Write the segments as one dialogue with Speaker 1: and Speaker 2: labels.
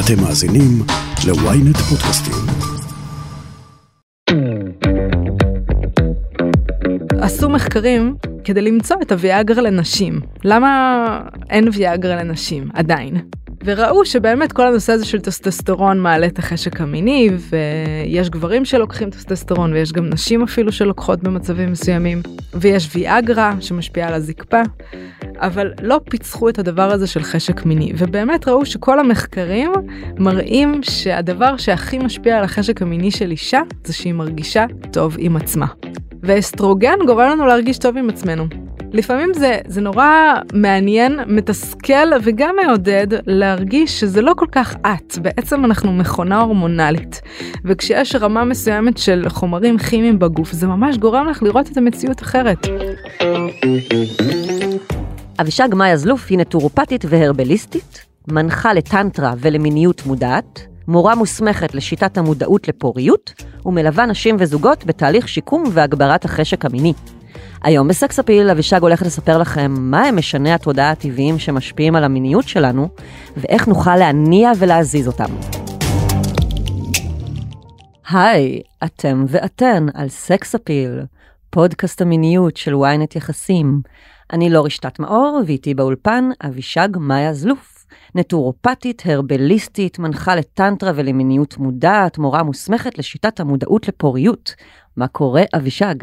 Speaker 1: אתם מאזינים ל-ynet פודקאסטים.
Speaker 2: עשו מחקרים כדי למצוא את הוויאגרה לנשים. למה אין ויאגרה לנשים עדיין? וראו שבאמת כל הנושא הזה של טסטסטרון מעלה את החשק המיני ויש גברים שלוקחים טסטסטרון ויש גם נשים אפילו שלוקחות במצבים מסוימים ויש ויאגרה שמשפיעה על הזקפה אבל לא פיצחו את הדבר הזה של חשק מיני ובאמת ראו שכל המחקרים מראים שהדבר שהכי משפיע על החשק המיני של אישה זה שהיא מרגישה טוב עם עצמה. ואסטרוגן גורם לנו להרגיש טוב עם עצמנו. לפעמים זה, זה נורא מעניין, מתסכל וגם מעודד להרגיש שזה לא כל כך את, בעצם אנחנו מכונה הורמונלית. וכשיש רמה מסוימת של חומרים כימיים בגוף, זה ממש גורם לך לראות את המציאות אחרת.
Speaker 3: אבישג מאיה זלוף היא נטורופטית והרבליסטית, מנחה לטנטרה ולמיניות מודעת, מורה מוסמכת לשיטת המודעות לפוריות, ומלווה נשים וזוגות בתהליך שיקום והגברת החשק המיני. היום בסקס אפיל אבישג הולכת לספר לכם מה הם משני התודעה הטבעיים שמשפיעים על המיניות שלנו, ואיך נוכל להניע ולהזיז אותם. היי, אתם ואתן על סקס אפיל, פודקאסט המיניות של ynet יחסים. אני לא רשתת מאור, ואיתי באולפן אבישג מאיה זלוף. נטורופטית, הרבליסטית, מנחה לטנטרה ולמיניות מודעת, מורה מוסמכת לשיטת המודעות לפוריות. מה קורה, אבישג?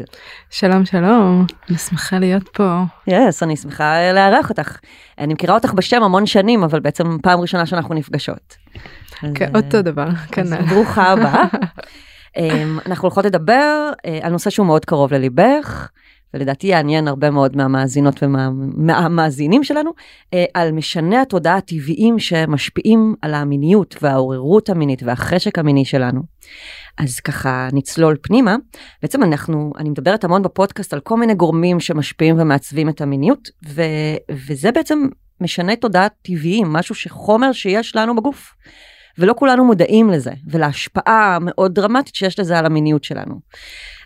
Speaker 2: שלום שלום, אני שמחה להיות פה.
Speaker 3: יס, yes, אני שמחה לארח אותך. אני מכירה אותך בשם המון שנים, אבל בעצם פעם ראשונה שאנחנו נפגשות.
Speaker 2: כן, אותו דבר, כנ"ל.
Speaker 3: ברוכה הבאה. אמ, אנחנו הולכות לדבר אה, על נושא שהוא מאוד קרוב לליבך. ולדעתי יעניין הרבה מאוד מהמאזינות ומהמאזינים שלנו, אה, על משני התודעה הטבעיים שמשפיעים על המיניות והעוררות המינית והחשק המיני שלנו. אז ככה נצלול פנימה. בעצם אנחנו, אני מדברת המון בפודקאסט על כל מיני גורמים שמשפיעים ומעצבים את המיניות, ו, וזה בעצם משנה תודעה טבעיים, משהו שחומר שיש לנו בגוף. ולא כולנו מודעים לזה, ולהשפעה המאוד דרמטית שיש לזה על המיניות שלנו.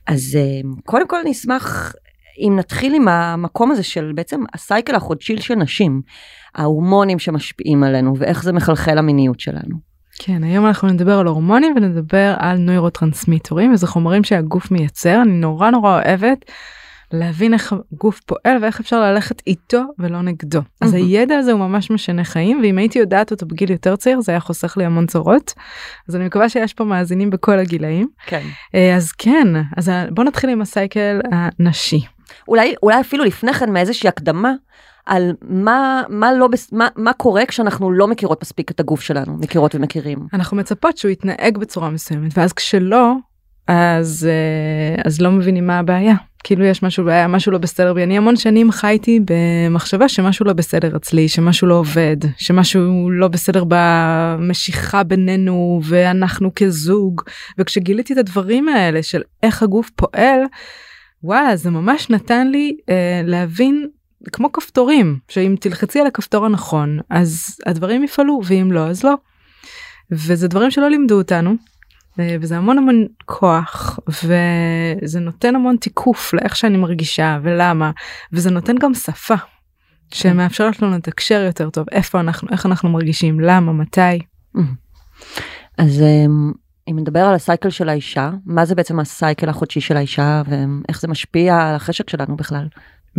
Speaker 3: אז אה, קודם כל אני אשמח אם נתחיל עם המקום הזה של בעצם הסייקל החודשי של נשים, ההורמונים שמשפיעים עלינו ואיך זה מחלחל למיניות שלנו.
Speaker 2: כן, היום אנחנו נדבר על הורמונים ונדבר על נוירוטרנסמיטורים, וזה חומרים שהגוף מייצר, אני נורא נורא אוהבת להבין איך הגוף פועל ואיך אפשר ללכת איתו ולא נגדו. אז הידע הזה הוא ממש משנה חיים, ואם הייתי יודעת אותו בגיל יותר צעיר זה היה חוסך לי המון צרות. אז אני מקווה שיש פה מאזינים בכל הגילאים.
Speaker 3: כן.
Speaker 2: אה, אז כן, אז בוא נתחיל עם הסייקל הנשי.
Speaker 3: אולי, אולי אפילו לפני כן מאיזושהי הקדמה, על מה, מה, לא, מה, מה קורה כשאנחנו לא מכירות מספיק את הגוף שלנו, מכירות ומכירים.
Speaker 2: אנחנו מצפות שהוא יתנהג בצורה מסוימת, ואז כשלא, אז, אה, אז לא מבינים מה הבעיה. כאילו יש משהו בעיה, משהו לא בסדר בי. אני המון שנים חייתי במחשבה שמשהו לא בסדר אצלי, שמשהו לא עובד, שמשהו לא בסדר במשיכה בינינו ואנחנו כזוג. וכשגיליתי את הדברים האלה של איך הגוף פועל, וואלה זה ממש נתן לי אה, להבין כמו כפתורים שאם תלחצי על הכפתור הנכון אז הדברים יפעלו ואם לא אז לא. וזה דברים שלא לימדו אותנו אה, וזה המון המון כוח וזה נותן המון תיקוף לאיך שאני מרגישה ולמה וזה נותן גם שפה שמאפשרת לנו לתקשר יותר טוב איפה אנחנו איך אנחנו מרגישים למה מתי.
Speaker 3: אז אמ, אם נדבר על הסייקל של האישה, מה זה בעצם הסייקל החודשי של האישה ואיך זה משפיע על החשק שלנו בכלל?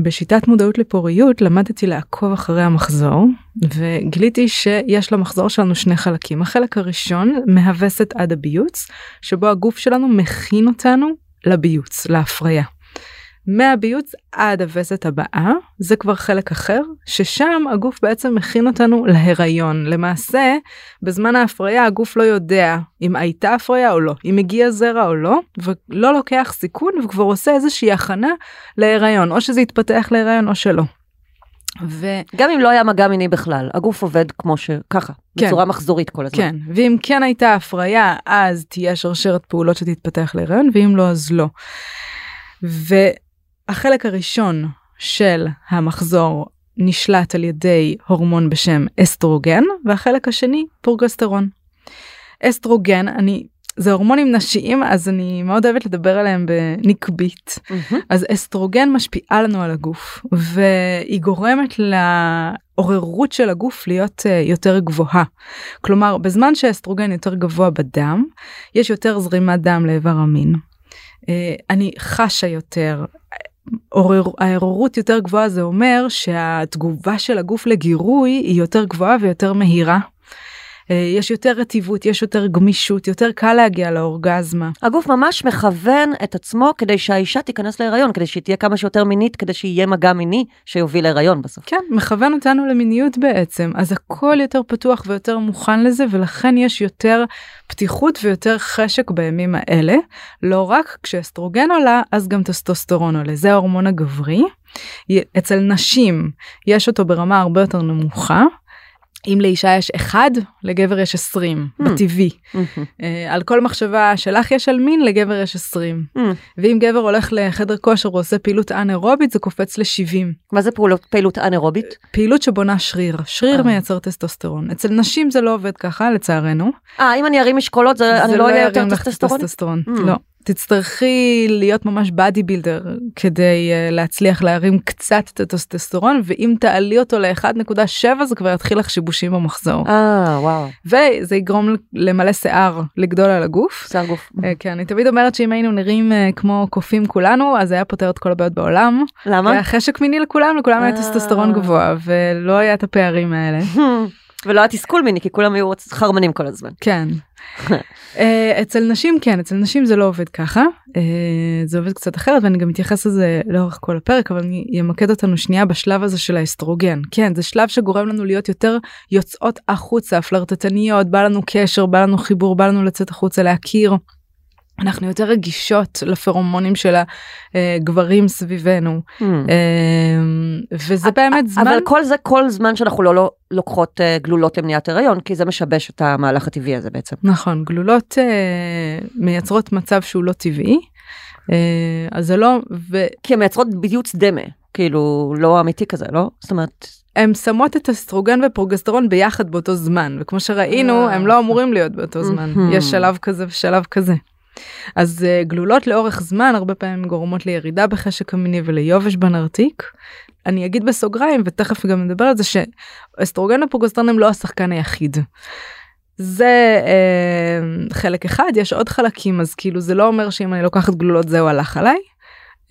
Speaker 2: בשיטת מודעות לפוריות למדתי לעקוב אחרי המחזור וגיליתי שיש למחזור שלנו שני חלקים. החלק הראשון מהווסת עד הביוץ, שבו הגוף שלנו מכין אותנו לביוץ, להפריה. מהביוץ עד הווסת הבאה זה כבר חלק אחר ששם הגוף בעצם מכין אותנו להיריון למעשה בזמן ההפריה הגוף לא יודע אם הייתה הפריה או לא אם הגיע זרע או לא ולא לוקח סיכון וכבר עושה איזושהי הכנה להיריון או שזה יתפתח להיריון או שלא.
Speaker 3: וגם אם לא היה מגע מיני בכלל הגוף עובד כמו שככה כן, בצורה מחזורית כל הזמן.
Speaker 2: כן ואם כן הייתה הפריה אז תהיה שרשרת פעולות שתתפתח להיריון ואם לא אז לא. ו... החלק הראשון של המחזור נשלט על ידי הורמון בשם אסטרוגן והחלק השני פורגסטרון. אסטרוגן אני זה הורמונים נשיים אז אני מאוד אוהבת לדבר עליהם בנקבית. אז אסטרוגן משפיעה לנו על הגוף והיא גורמת לעוררות של הגוף להיות uh, יותר גבוהה. כלומר בזמן שאסטרוגן יותר גבוה בדם יש יותר זרימת דם לאיבר המין. Uh, אני חשה יותר. עורר, העוררות יותר גבוהה זה אומר שהתגובה של הגוף לגירוי היא יותר גבוהה ויותר מהירה. אה, יש יותר רטיבות, יש יותר גמישות, יותר קל להגיע לאורגזמה.
Speaker 3: הגוף ממש מכוון את עצמו כדי שהאישה תיכנס להיריון, כדי שהיא תהיה כמה שיותר מינית, כדי שיהיה מגע מיני שיוביל להיריון בסוף.
Speaker 2: כן, מכוון אותנו למיניות בעצם, אז הכל יותר פתוח ויותר מוכן לזה, ולכן יש יותר פתיחות ויותר חשק בימים האלה. לא רק כשאסטרוגן עולה, אז גם טסטוסטרון עולה, זה ההורמון הגברי. אצל נשים יש אותו ברמה הרבה יותר נמוכה. אם לאישה יש אחד, לגבר יש 20, mm. בטבעי. Mm-hmm. Uh, על כל מחשבה שלך יש על מין, לגבר יש 20. Mm. ואם גבר הולך לחדר כושר ועושה פעילות אנאירובית, זה קופץ ל-70.
Speaker 3: מה זה פעולות, פעילות אנאירובית?
Speaker 2: פעילות שבונה שריר. שריר uh. מייצר טסטוסטרון. אצל נשים זה לא עובד ככה, לצערנו.
Speaker 3: אה, אם אני ארים משקולות, זה, זה אני לא אהיה יותר טסטוסטרון?
Speaker 2: Mm. לא. תצטרכי להיות ממש body builder כדי uh, להצליח להרים קצת את הטסטוסטרון ואם תעלי אותו ל-1.7 זה כבר יתחיל לך שיבושים במחזור.
Speaker 3: אה וואו.
Speaker 2: וזה יגרום למלא שיער לגדול על הגוף.
Speaker 3: שיער גוף.
Speaker 2: Uh, כן אני תמיד אומרת שאם היינו נראים uh, כמו קופים כולנו אז היה פותר את כל הבעיות בעולם.
Speaker 3: למה?
Speaker 2: היה חשק מיני לכולם לכולם היה טסטוסטרון גבוה ולא היה את הפערים האלה.
Speaker 3: ולא היה תסכול מיני כי כולם היו חרמנים כל הזמן.
Speaker 2: כן. אה, אצל נשים כן אצל נשים זה לא עובד ככה אה, זה עובד קצת אחרת ואני גם אתייחס לזה לאורך כל הפרק אבל אני אמקד אותנו שנייה בשלב הזה של האסטרוגן כן זה שלב שגורם לנו להיות יותר יוצאות החוצה פלרטטניות בא לנו קשר בא לנו חיבור בא לנו לצאת החוצה להכיר. אנחנו יותר רגישות לפרומונים של הגברים סביבנו mm. וזה באמת זמן
Speaker 3: אבל כל זה כל זמן שאנחנו לא, לא לוקחות uh, גלולות למניעת הריון כי זה משבש את המהלך הטבעי הזה בעצם
Speaker 2: נכון גלולות uh, מייצרות מצב שהוא לא טבעי uh, אז זה לא ו...
Speaker 3: כי הן מייצרות בדיוק דמה כאילו לא אמיתי כזה לא זאת אומרת.
Speaker 2: הן שמות את אסטרוגן ופרוגסטרון ביחד באותו זמן וכמו שראינו הם לא אמורים להיות באותו זמן יש שלב כזה ושלב כזה. אז uh, גלולות לאורך זמן הרבה פעמים גורמות לירידה בחשק המיני וליובש בנרתיק. אני אגיד בסוגריים ותכף גם נדבר על זה שאסטרוגן ופרוגסטרון הם לא השחקן היחיד. זה אה, חלק אחד יש עוד חלקים אז כאילו זה לא אומר שאם אני לוקחת גלולות זהו הלך עליי.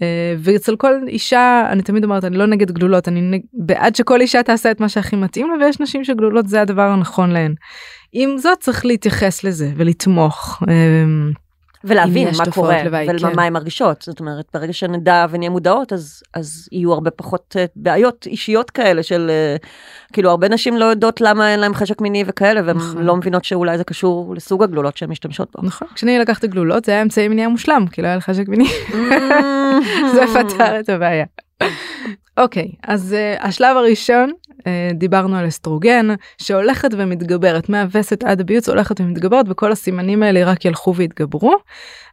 Speaker 2: אה, ואצל כל אישה אני תמיד אומרת אני לא נגד גלולות אני נג... בעד שכל אישה תעשה את מה שהכי מתאים לה ויש נשים שגלולות זה הדבר הנכון להן. עם זאת צריך להתייחס לזה ולתמוך. אה,
Speaker 3: ולהבין מה קורה ומה כן. הן מרגישות זאת אומרת ברגע שנדע ונהיה מודעות אז אז יהיו הרבה פחות uh, בעיות אישיות כאלה של uh, כאילו הרבה נשים לא יודעות למה אין להם חשק מיני וכאלה והן נכון. לא מבינות שאולי זה קשור לסוג הגלולות שהן משתמשות בו.
Speaker 2: נכון כשאני לקחתי גלולות זה היה אמצעי מיני המושלם כי לא היה לך חשק מיני mm. זה פתר את הבעיה. אוקיי אז uh, השלב הראשון אה, דיברנו על אסטרוגן שהולכת ומתגברת מהווסת עד הביוץ הולכת ומתגברת וכל הסימנים האלה רק ילכו ויתגברו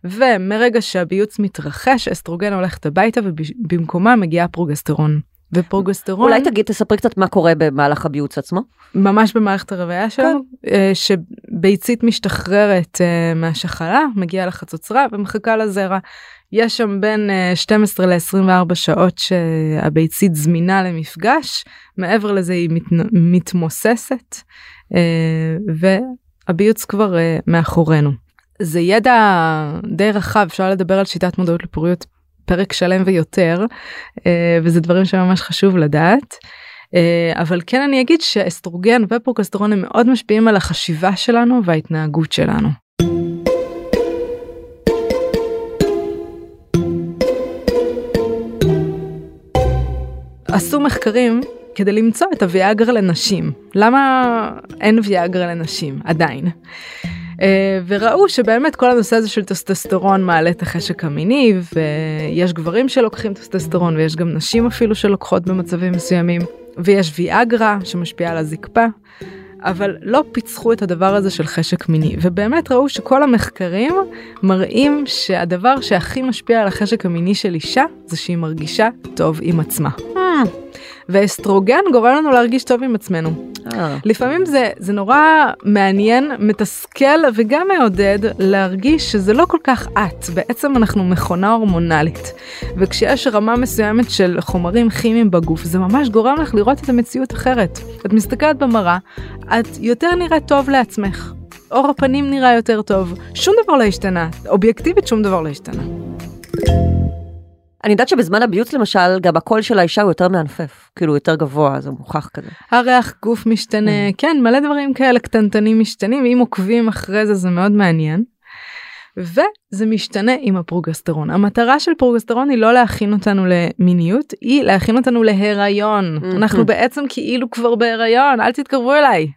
Speaker 2: ומרגע שהביוץ מתרחש אסטרוגן הולכת הביתה ובמקומה מגיעה פרוגסטרון. ופרוגסטרון
Speaker 3: אולי תגיד תספרי קצת מה קורה במהלך הביוץ עצמו
Speaker 2: ממש במערכת הרבייה שלנו כן. אה, שביצית משתחררת מהשחלה מגיעה לחצוצרה ומחכה לזרע יש שם בין 12 אה, ל-24 שעות שהביצית זמינה למפגש, מעבר לזה היא מת, מתמוססת אה, והביוץ כבר אה, מאחורינו. זה ידע די רחב, אפשר לדבר על שיטת מודעות לפוריות פרק שלם ויותר, וזה דברים שממש חשוב לדעת. אבל כן אני אגיד שאסטרוגן ופרוקסטרון הם מאוד משפיעים על החשיבה שלנו וההתנהגות שלנו. עשו מחקרים כדי למצוא את הוויאגרה לנשים. למה אין ויאגרה לנשים עדיין? Uh, וראו שבאמת כל הנושא הזה של טסטסטרון מעלה את החשק המיני ויש גברים שלוקחים טסטסטרון ויש גם נשים אפילו שלוקחות במצבים מסוימים ויש ויאגרה שמשפיעה על הזקפה אבל לא פיצחו את הדבר הזה של חשק מיני ובאמת ראו שכל המחקרים מראים שהדבר שהכי משפיע על החשק המיני של אישה זה שהיא מרגישה טוב עם עצמה. ואסטרוגן גורם לנו להרגיש טוב עם עצמנו.
Speaker 3: אה,
Speaker 2: לפעמים זה, זה נורא מעניין, מתסכל וגם מעודד להרגיש שזה לא כל כך את, בעצם אנחנו מכונה הורמונלית. וכשיש רמה מסוימת של חומרים כימיים בגוף, זה ממש גורם לך לראות את המציאות אחרת. את מסתכלת במראה, את יותר נראית טוב לעצמך. אור הפנים נראה יותר טוב, שום דבר לא השתנה, אובייקטיבית שום דבר לא השתנה.
Speaker 3: אני יודעת שבזמן הביוץ למשל, גם הקול של האישה הוא יותר מענפף, כאילו יותר גבוה, זה מוכח כזה.
Speaker 2: הריח גוף משתנה, כן, מלא דברים כאלה קטנטנים משתנים, אם עוקבים אחרי זה זה מאוד מעניין. וזה משתנה עם הפרוגסטרון. המטרה של פרוגסטרון היא לא להכין אותנו למיניות, היא להכין אותנו להיריון.
Speaker 3: Mhm.
Speaker 2: אנחנו בעצם כאילו כבר בהיריון, אל תתקרבו אליי.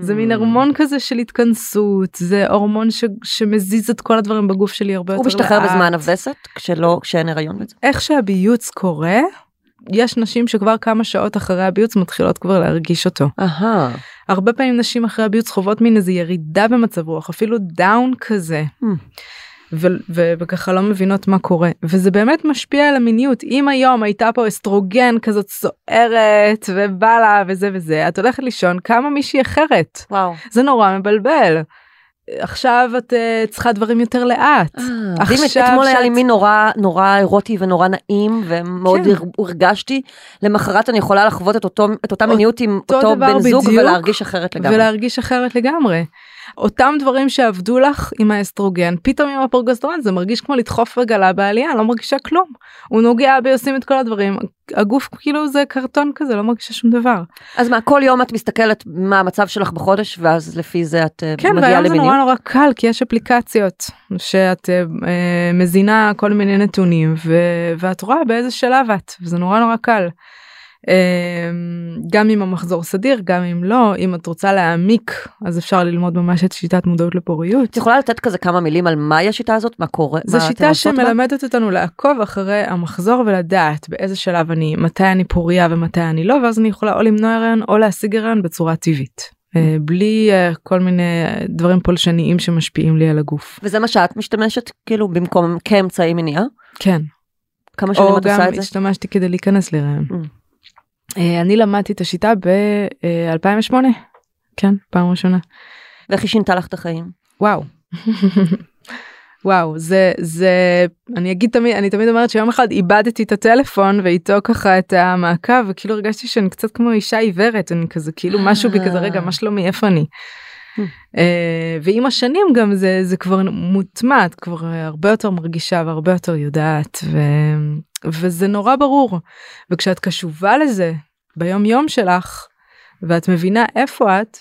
Speaker 2: זה מין הורמון כזה של התכנסות, זה הורמון ש- שמזיז את כל הדברים בגוף שלי הרבה יותר
Speaker 3: הוא
Speaker 2: לאט.
Speaker 3: משתחרר בזמן הווסת, כשלא, כשאין הריון בעצם.
Speaker 2: איך שהביוץ קורה, יש נשים שכבר כמה שעות אחרי הביוץ מתחילות כבר להרגיש אותו.
Speaker 3: אהה.
Speaker 2: הרבה פעמים נשים אחרי הביוץ חוות מין איזה ירידה במצב רוח, אפילו down כזה.
Speaker 3: Hmm.
Speaker 2: ו- ו- וככה לא מבינות מה קורה וזה באמת משפיע על המיניות אם היום הייתה פה אסטרוגן כזאת סוערת ובא לה וזה וזה את הולכת לישון כמה מישהי אחרת
Speaker 3: וואו.
Speaker 2: זה נורא מבלבל. עכשיו את uh, צריכה דברים יותר לאט.
Speaker 3: ואם
Speaker 2: עכשיו
Speaker 3: אתמול היה לי מין נורא נורא אירוטי ונורא נעים ומאוד
Speaker 2: כן.
Speaker 3: הר- הרגשתי, למחרת אני יכולה לחוות את אותה מיניות עם
Speaker 2: אותו
Speaker 3: בן זוג ולהרגיש אחרת לגמרי.
Speaker 2: ולהרגיש אחרת לגמרי. אותם דברים שעבדו לך עם האסטרוגן פתאום עם הפרוגסטרון זה מרגיש כמו לדחוף רגלה בעלייה לא מרגישה כלום. הוא נוגע בי עושים את כל הדברים הגוף כאילו זה קרטון כזה לא מרגישה שום דבר.
Speaker 3: אז מה כל יום את מסתכלת מה המצב שלך בחודש ואז לפי זה את אה,
Speaker 2: כן
Speaker 3: מגיעה
Speaker 2: והיום זה נורא
Speaker 3: למיניות.
Speaker 2: נורא קל כי יש אפליקציות שאת אה, אה, מזינה כל מיני נתונים ו- ואת רואה באיזה שלב את וזה נורא נורא קל. אה, גם עם המחזור סדיר גם אם לא אם את רוצה להעמיק אז אפשר ללמוד ממש את שיטת מודעות לפוריות.
Speaker 3: את יכולה לתת כזה כמה מילים על מהי השיטה הזאת מה קורה
Speaker 2: זו
Speaker 3: מה
Speaker 2: שיטה? שמלמדת אותנו לעקוב אחרי המחזור ולדעת באיזה שלב אני מתי אני פוריה ומתי אני לא ואז אני יכולה או למנוע הריון או להשיג הריון בצורה טבעית. אה, בלי אה, כל מיני דברים פולשניים שמשפיעים לי על הגוף.
Speaker 3: וזה מה שאת משתמשת כאילו במקום כאמצעי מניעה
Speaker 2: כן.
Speaker 3: כמה שנים
Speaker 2: או
Speaker 3: את
Speaker 2: גם
Speaker 3: עושה את זה.
Speaker 2: השתמשתי כדי להיכנס להיריון.
Speaker 3: Mm.
Speaker 2: אה, אני למדתי את השיטה ב-2008. כן, פעם ראשונה.
Speaker 3: ואיך היא שינתה לך את החיים.
Speaker 2: וואו. וואו זה זה אני אגיד תמיד אני תמיד אומרת שיום אחד איבדתי את הטלפון ואיתו ככה את המעקב וכאילו הרגשתי שאני קצת כמו אישה עיוורת אני כזה כאילו משהו בי כזה רגע מה שלומי איפה אני. אה, ועם השנים גם זה זה כבר מוטמע את כבר הרבה יותר מרגישה והרבה יותר יודעת ו, וזה נורא ברור וכשאת קשובה לזה ביום יום שלך ואת מבינה איפה את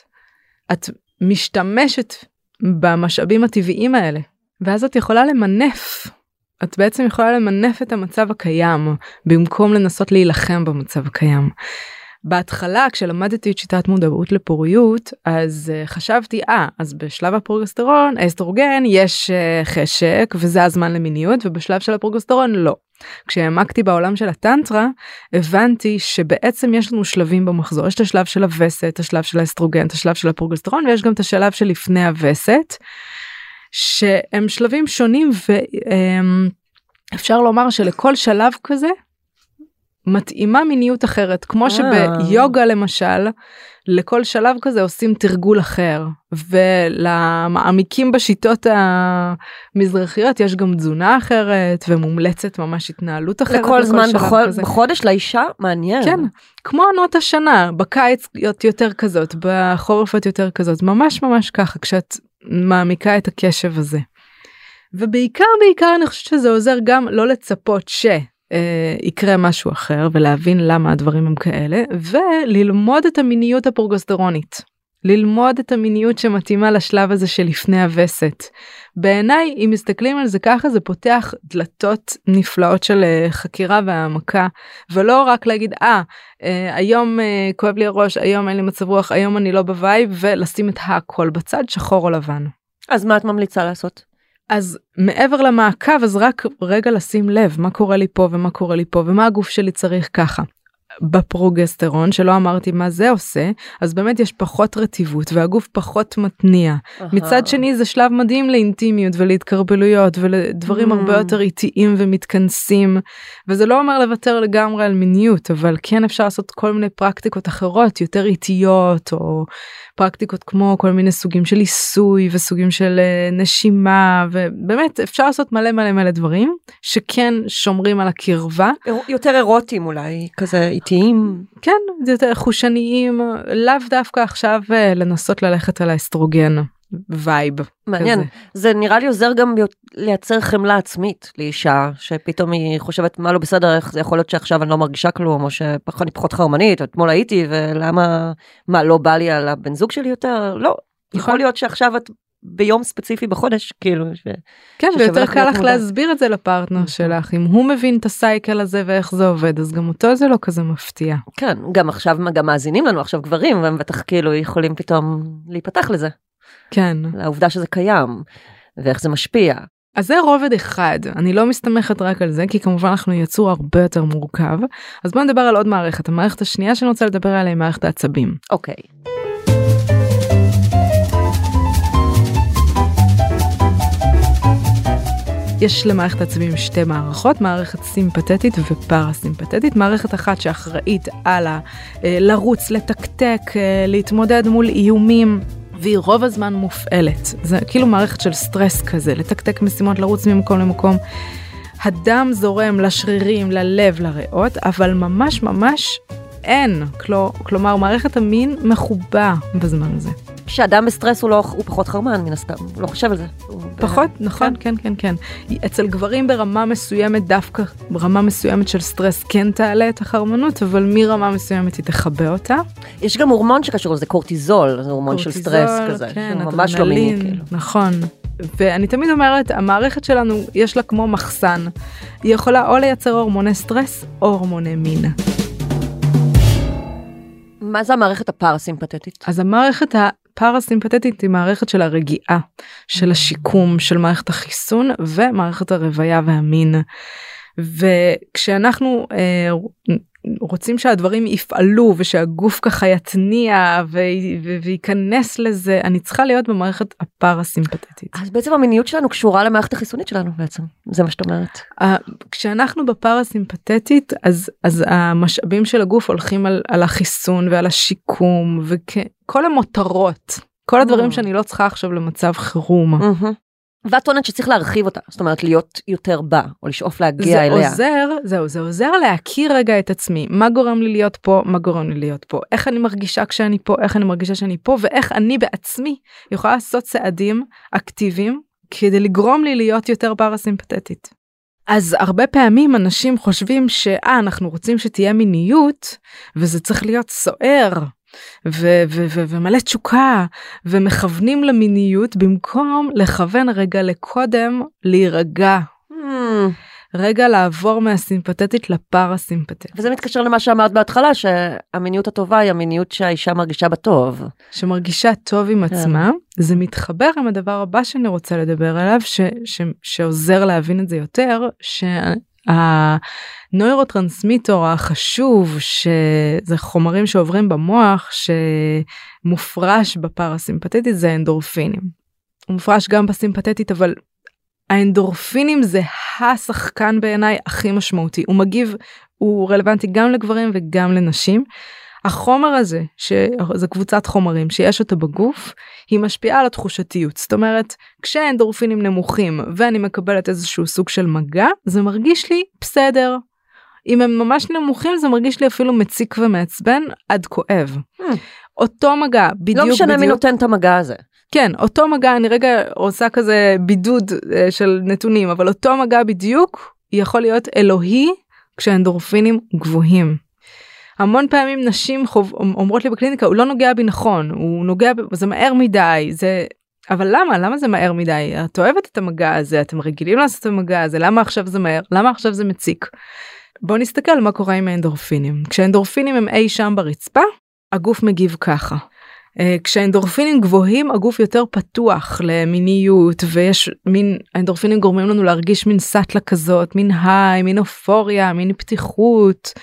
Speaker 2: את משתמשת במשאבים הטבעיים האלה ואז את יכולה למנף. את בעצם יכולה למנף את המצב הקיים במקום לנסות להילחם במצב הקיים. בהתחלה כשלמדתי את שיטת מודעות לפוריות אז uh, חשבתי אה אז בשלב הפרוגסטרון האסטרוגן יש uh, חשק וזה הזמן למיניות ובשלב של הפרוגסטרון לא. כשהעמקתי בעולם של הטנטרה הבנתי שבעצם יש לנו שלבים במחזור יש את השלב של הווסת השלב של האסטרוגן את השלב של הפרוגסטרון ויש גם את השלב שלפני הווסת. שהם שלבים שונים ואפשר לומר שלכל שלב כזה מתאימה מיניות אחרת כמו
Speaker 3: אה.
Speaker 2: שביוגה למשל לכל שלב כזה עושים תרגול אחר ולמעמיקים בשיטות המזרחיות יש גם תזונה אחרת ומומלצת ממש התנהלות אחרת
Speaker 3: לכל זמן בכל-
Speaker 2: כזה.
Speaker 3: בחודש לאישה מעניין.
Speaker 2: כן כמו עונות השנה בקיץ את יותר כזאת בחורף את יותר כזאת ממש ממש ככה כשאת מעמיקה את הקשב הזה. ובעיקר בעיקר אני חושבת שזה עוזר גם לא לצפות ש... אה, יקרה משהו אחר ולהבין למה הדברים הם כאלה וללמוד את המיניות הפרוגסטרונית. ללמוד את המיניות שמתאימה לשלב הזה שלפני הווסת. בעיניי אם מסתכלים על זה ככה זה פותח דלתות נפלאות של אה, חקירה והעמקה ולא רק להגיד אה אה, היום אה, כואב לי הראש היום אין לי מצב רוח היום אני לא ב vibe ולשים את הכל בצד שחור או לבן.
Speaker 3: אז מה את ממליצה לעשות?
Speaker 2: אז מעבר למעקב אז רק רגע לשים לב מה קורה לי פה ומה קורה לי פה ומה הגוף שלי צריך ככה. בפרוגסטרון שלא אמרתי מה זה עושה אז באמת יש פחות רטיבות והגוף פחות מתניע מצד שני זה שלב מדהים לאינטימיות ולהתקרבלויות ולדברים
Speaker 3: Mm.
Speaker 2: הרבה יותר איטיים ומתכנסים וזה לא אומר לוותר לגמרי על מיניות אבל כן אפשר לעשות כל מיני פרקטיקות אחרות יותר איטיות או פרקטיקות כמו כל מיני סוגים של עיסוי וסוגים של אה, נשימה ובאמת אפשר לעשות מלא מלא מלא דברים שכן שומרים על הקרבה
Speaker 3: יותר אירוטיים אולי, כזה איטיים.
Speaker 2: כן זה יותר חושניים לאו דווקא עכשיו אה, לנסות ללכת על האסטרוגן vibe.
Speaker 3: מעניין.
Speaker 2: כזה.
Speaker 3: זה נראה לי עוזר גם לייצר חמלה עצמית לאישה, שפתאום היא חושבת מה לא בסדר, איך זה יכול להיות שעכשיו אני לא מרגישה כלום, או שאני פחות חרמנית, אתמול הייתי, ולמה, מה, לא בא לי על הבן זוג שלי יותר? לא.
Speaker 2: נכון.
Speaker 3: יכול להיות שעכשיו את ביום ספציפי בחודש, כאילו, ש...
Speaker 2: כן ויותר קל לך. להסביר את זה לפרטנר
Speaker 3: נכון.
Speaker 2: שלך אם הוא מבין את הסייקל הזה ואיך זה עובד אז גם אותו זה לא כזה מפתיע.
Speaker 3: כן, גם עכשיו, גם מאזינים לנו עכשיו גברים, והם בטח כאילו יכולים פתאום להיפתח לזה,
Speaker 2: כן.
Speaker 3: לעובדה שזה קיים, ואיך זה משפיע.
Speaker 2: אז זה רובד אחד אני לא מסתמכת רק על זה כי כמובן אנחנו יצור הרבה יותר מורכב אז בוא נדבר על עוד מערכת המערכת השנייה שאני רוצה לדבר עליה היא מערכת העצבים.
Speaker 3: אוקיי.
Speaker 2: יש למערכת העצבים שתי מערכות מערכת סימפתטית ופרסימפתטית מערכת אחת שאחראית על ה- אה, לרוץ לתקתק אה, להתמודד מול איומים. והיא רוב הזמן מופעלת זה כאילו מערכת של סטרס כזה לתקתק משימות לרוץ ממקום למקום. הדם זורם לשרירים ללב לריאות אבל ממש ממש אין כלו, כלומר מערכת המין מכובה בזמן הזה.
Speaker 3: כשאדם בסטרס הוא לא, הוא פחות חרמן מן הסתם, הוא לא חושב על זה.
Speaker 2: פחות נכון כן כן כן אצל גברים ברמה מסוימת דווקא ברמה מסוימת של סטרס כן תעלה את החרמנות אבל מרמה מסוימת היא תכבה אותה.
Speaker 3: יש גם הורמון שקשור לזה, קורטיזול, זה הורמון של סטרס
Speaker 2: קורטיזול,
Speaker 3: כזה,
Speaker 2: כן,
Speaker 3: שהוא ממש לא מיני, כאילו.
Speaker 2: נכון. ואני תמיד אומרת המערכת שלנו יש לה כמו מחסן היא יכולה או לייצר הורמוני סטרס או הורמוני מין.
Speaker 3: מה זה המערכת הפרסימפטית?
Speaker 2: אז המערכת הפרסימפטית היא מערכת של הרגיעה, של השיקום, של מערכת החיסון ומערכת הרוויה והמין. וכשאנחנו אה, רוצים שהדברים יפעלו ושהגוף ככה יתניע ו- ו- וייכנס לזה, אני צריכה להיות במערכת הפרסימפטית.
Speaker 3: אז בעצם המיניות שלנו קשורה למערכת החיסונית שלנו בעצם, זה מה שאת אומרת.
Speaker 2: ה- כשאנחנו בפרסימפטית אז אז המשאבים של הגוף הולכים על, על החיסון ועל השיקום וכל המותרות כל הדברים
Speaker 3: Mm.
Speaker 2: שאני לא צריכה עכשיו למצב חירום.
Speaker 3: מהמם. ואת טוענת שצריך להרחיב אותה, זאת אומרת להיות יותר בה, או לשאוף להגיע
Speaker 2: זה
Speaker 3: אליה.
Speaker 2: עוזר זהו זה עוזר להכיר רגע את עצמי מה גורם לי להיות פה מה גורם לי להיות פה איך אני מרגישה כשאני פה איך אני מרגישה שאני פה ואיך אני בעצמי יכולה לעשות צעדים אקטיביים כדי לגרום לי להיות יותר פרסימפטית. אז הרבה פעמים אנשים חושבים שאה אנחנו רוצים שתהיה מיניות וזה צריך להיות סוער ו- ו- ו- ומלא תשוקה ומכוונים למיניות במקום לכוון רגע לקודם להירגע
Speaker 3: Hmm,
Speaker 2: רגע לעבור מהסימפתטית לפרסימפטית
Speaker 3: וזה מתקשר למה שאמרת בהתחלה, שהמיניות הטובה היא המיניות שהאישה מרגישה בטוב.
Speaker 2: שמרגישה טוב עם
Speaker 3: כן.
Speaker 2: עצמה זה מתחבר עם הדבר הבא שאני רוצה לדבר עליו ש, ש, שעוזר להבין את זה יותר שהנוירוטרנסמיטור החשוב שזה חומרים שעוברים במוח שמופרש בפרסימפטית זה אנדורפינים. הוא מופרש גם בסימפטית אבל האנדורפינים זה השחקן בעיניי הכי משמעותי הוא מגיב הוא רלוונטי גם לגברים וגם לנשים. החומר הזה שזה קבוצת חומרים שיש אותה בגוף היא משפיעה על התחושתיות זאת אומרת כשהאנדורפינים נמוכים ואני מקבלת איזשהו סוג של מגע זה מרגיש לי בסדר. אם הם ממש נמוכים זה מרגיש לי אפילו מציק ומעצבן עד כואב.
Speaker 3: Hmm.
Speaker 2: אותו מגע בדיוק
Speaker 3: לא משנה מי
Speaker 2: בדיוק
Speaker 3: נותן את המגע הזה.
Speaker 2: כן אותו מגע אני רגע עושה כזה בידוד אה, של נתונים אבל אותו מגע בדיוק יכול להיות אלוהי כשהאנדורפינים גבוהים. המון פעמים נשים חוב, אומרות לי בקליניקה הוא לא נוגע בי נכון הוא נוגע ב... זה מהר מדי זה אבל למה למה זה מהר מדי את אוהבת את המגע הזה אתם רגילים לעשות את המגע הזה למה עכשיו זה מהר למה עכשיו זה מציק. בוא נסתכל מה קורה עם האנדורפינים כשהאנדורפינים הם אי שם ברצפה הגוף מגיב ככה. אה, כשהאנדורפינים גבוהים הגוף יותר פתוח למיניות ויש מין האנדורפינים גורמים לנו להרגיש מין סאטלה כזאת מין היי מין אופוריה מין פתיחות.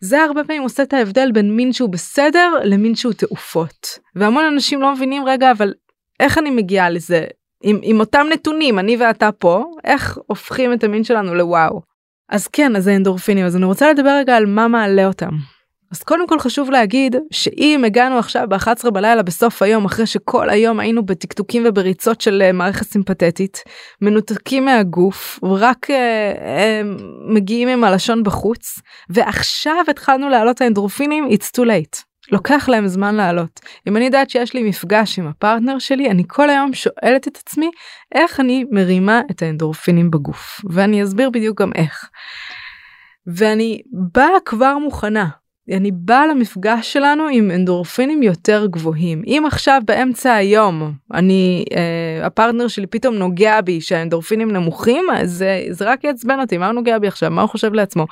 Speaker 2: זה הרבה פעמים עושה את ההבדל בין מין שהוא בסדר למין שהוא תעופות. והמון אנשים לא מבינים רגע אבל איך אני מגיעה לזה עם, עם אותם נתונים אני ואתה פה איך הופכים את המין שלנו לוואו. אז כן אז האנדורפינים אז אני רוצה לדבר רגע על מה מעלה אותם. אז קודם כל חשוב להגיד שאם הגענו עכשיו ב-11 בלילה בסוף היום אחרי שכל היום היינו בטקטוקים ובריצות של uh, מערכת סימפתטית מנותקים מהגוף רק uh, uh, מגיעים עם הלשון בחוץ ועכשיו התחלנו להעלות האנדרופינים it's too late. לוקח להם זמן לעלות. אם אני יודעת שיש לי מפגש עם הפרטנר שלי אני כל היום שואלת את עצמי איך אני מרימה את האנדורפינים בגוף ואני אסביר בדיוק גם איך. ואני באה כבר מוכנה אני באה למפגש שלנו עם אנדורפינים יותר גבוהים אם עכשיו באמצע היום אני אה, הפרטנר שלי פתאום נוגע בי שהאנדורפינים נמוכים אז זה, זה רק יעצבן אותי מה הוא נוגע בי עכשיו מה הוא חושב לעצמו.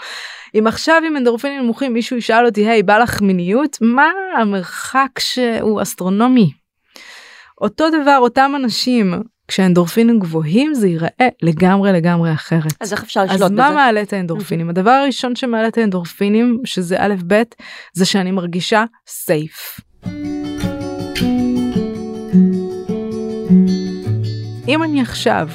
Speaker 2: אם עכשיו עם אנדורפינים נמוכים מישהו ישאל אותי היי בא לך מיניות מה המרחק שהוא אסטרונומי. אותו דבר אותם אנשים כשהאנדורפינים גבוהים זה ייראה לגמרי לגמרי אחרת.
Speaker 3: אז איך אפשר לשלוט
Speaker 2: בזה? אז מה
Speaker 3: בזה?
Speaker 2: מעלה את האנדורפינים? הדבר הראשון שמעלה את האנדורפינים שזה א' ב' זה שאני מרגישה סייף. אם אני עכשיו